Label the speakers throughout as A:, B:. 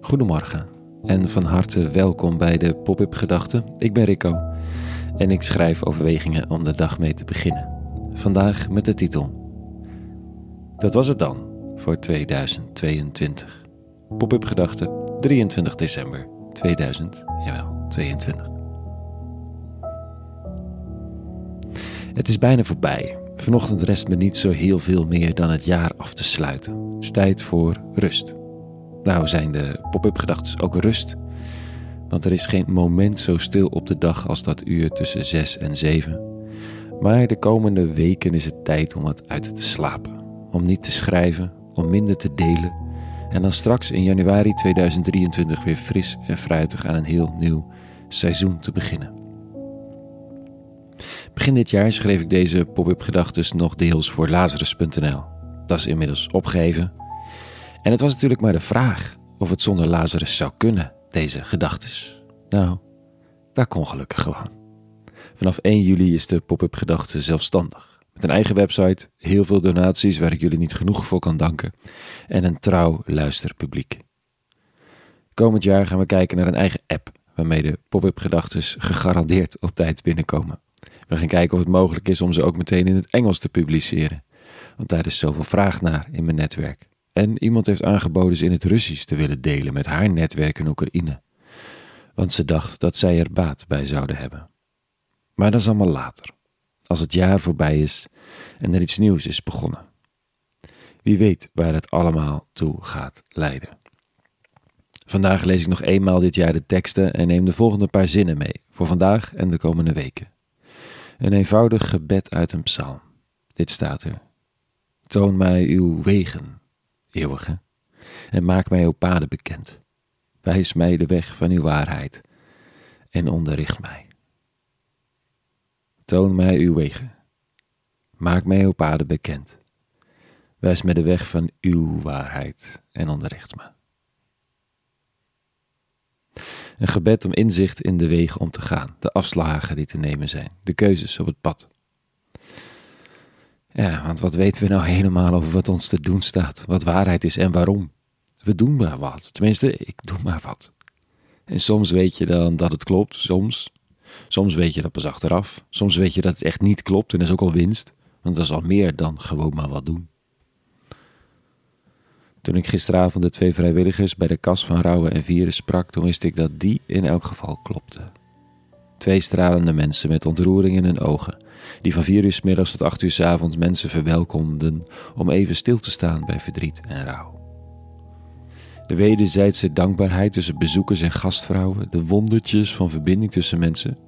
A: Goedemorgen en van harte welkom bij de Pop-up Gedachten. Ik ben Rico en ik schrijf overwegingen om de dag mee te beginnen. Vandaag met de titel Dat was het dan voor 2022. Pop-up Gedachten 23 december 2022. Het is bijna voorbij. Vanochtend rest me niet zo heel veel meer dan het jaar af te sluiten. Het is tijd voor rust. Nou zijn de pop-up gedachten ook rust. Want er is geen moment zo stil op de dag als dat uur tussen 6 en 7. Maar de komende weken is het tijd om het uit te slapen. Om niet te schrijven, om minder te delen. En dan straks in januari 2023 weer fris en fruitig aan een heel nieuw seizoen te beginnen. Begin dit jaar schreef ik deze pop-up gedachten nog deels voor Lazarus.nl. Dat is inmiddels opgeheven. En het was natuurlijk maar de vraag of het zonder Lazarus zou kunnen, deze gedachtes. Nou, dat kon gelukkig gewoon. Vanaf 1 juli is de pop-up gedachte zelfstandig. Met een eigen website, heel veel donaties waar ik jullie niet genoeg voor kan danken en een trouw luisterpubliek. Komend jaar gaan we kijken naar een eigen app waarmee de pop-up gedachtes gegarandeerd op tijd binnenkomen. We gaan kijken of het mogelijk is om ze ook meteen in het Engels te publiceren. Want daar is zoveel vraag naar in mijn netwerk. En iemand heeft aangeboden ze in het Russisch te willen delen met haar netwerk in Oekraïne. Want ze dacht dat zij er baat bij zouden hebben. Maar dat is allemaal later. Als het jaar voorbij is en er iets nieuws is begonnen. Wie weet waar het allemaal toe gaat leiden. Vandaag lees ik nog eenmaal dit jaar de teksten en neem de volgende paar zinnen mee voor vandaag en de komende weken. Een eenvoudig gebed uit een psalm. Dit staat er. Toon mij uw wegen, eeuwige, en maak mij uw paden bekend. Wijs mij de weg van uw waarheid en onderricht mij. Toon mij uw wegen. Maak mij uw paden bekend. Wijs mij de weg van uw waarheid en onderricht me. Een gebed om inzicht in de wegen om te gaan, de afslagen die te nemen zijn, de keuzes op het pad. Ja, want wat weten we nou helemaal over wat ons te doen staat, wat waarheid is en waarom? We doen maar wat, tenminste, ik doe maar wat. En soms weet je dan dat het klopt, soms. Soms weet je dat pas achteraf. Soms weet je dat het echt niet klopt en dat is ook al winst, want dat is al meer dan gewoon maar wat doen. Toen ik gisteravond de twee vrijwilligers bij de kas van rouwen en vieren sprak, toen wist ik dat die in elk geval klopte. Twee stralende mensen met ontroering in hun ogen, die van vier uur s middags tot acht uur s avonds mensen verwelkomden om even stil te staan bij verdriet en rouw. De wederzijdse dankbaarheid tussen bezoekers en gastvrouwen, de wondertjes van verbinding tussen mensen.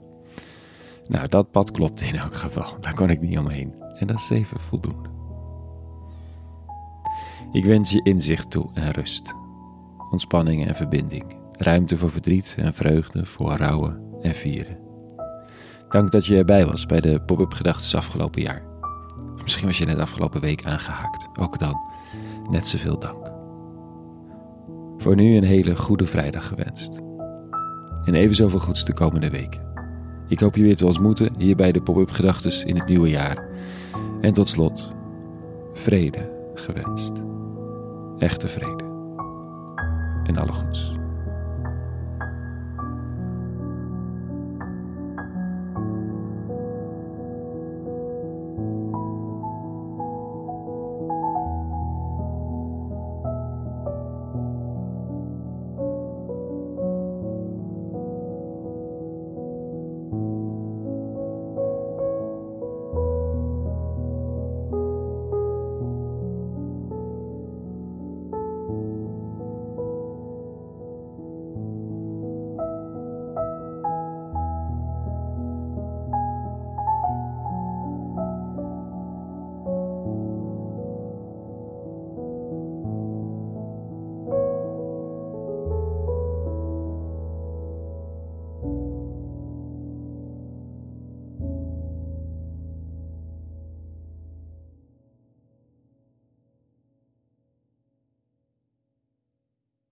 A: Nou, dat pad klopte in elk geval, daar kon ik niet omheen. En dat is even voldoende. Ik wens je inzicht toe en rust, ontspanning en verbinding, ruimte voor verdriet en vreugde, voor rouwen en vieren. Dank dat je erbij was bij de pop-up gedachten afgelopen jaar. misschien was je net afgelopen week aangehaakt, ook dan net zoveel dank. Voor nu een hele goede vrijdag gewenst. En even zoveel goeds de komende weken. Ik hoop je weer te ontmoeten hier bij de pop-up gedachten in het nieuwe jaar. En tot slot, vrede gewenst echte vrede. En alle goeds.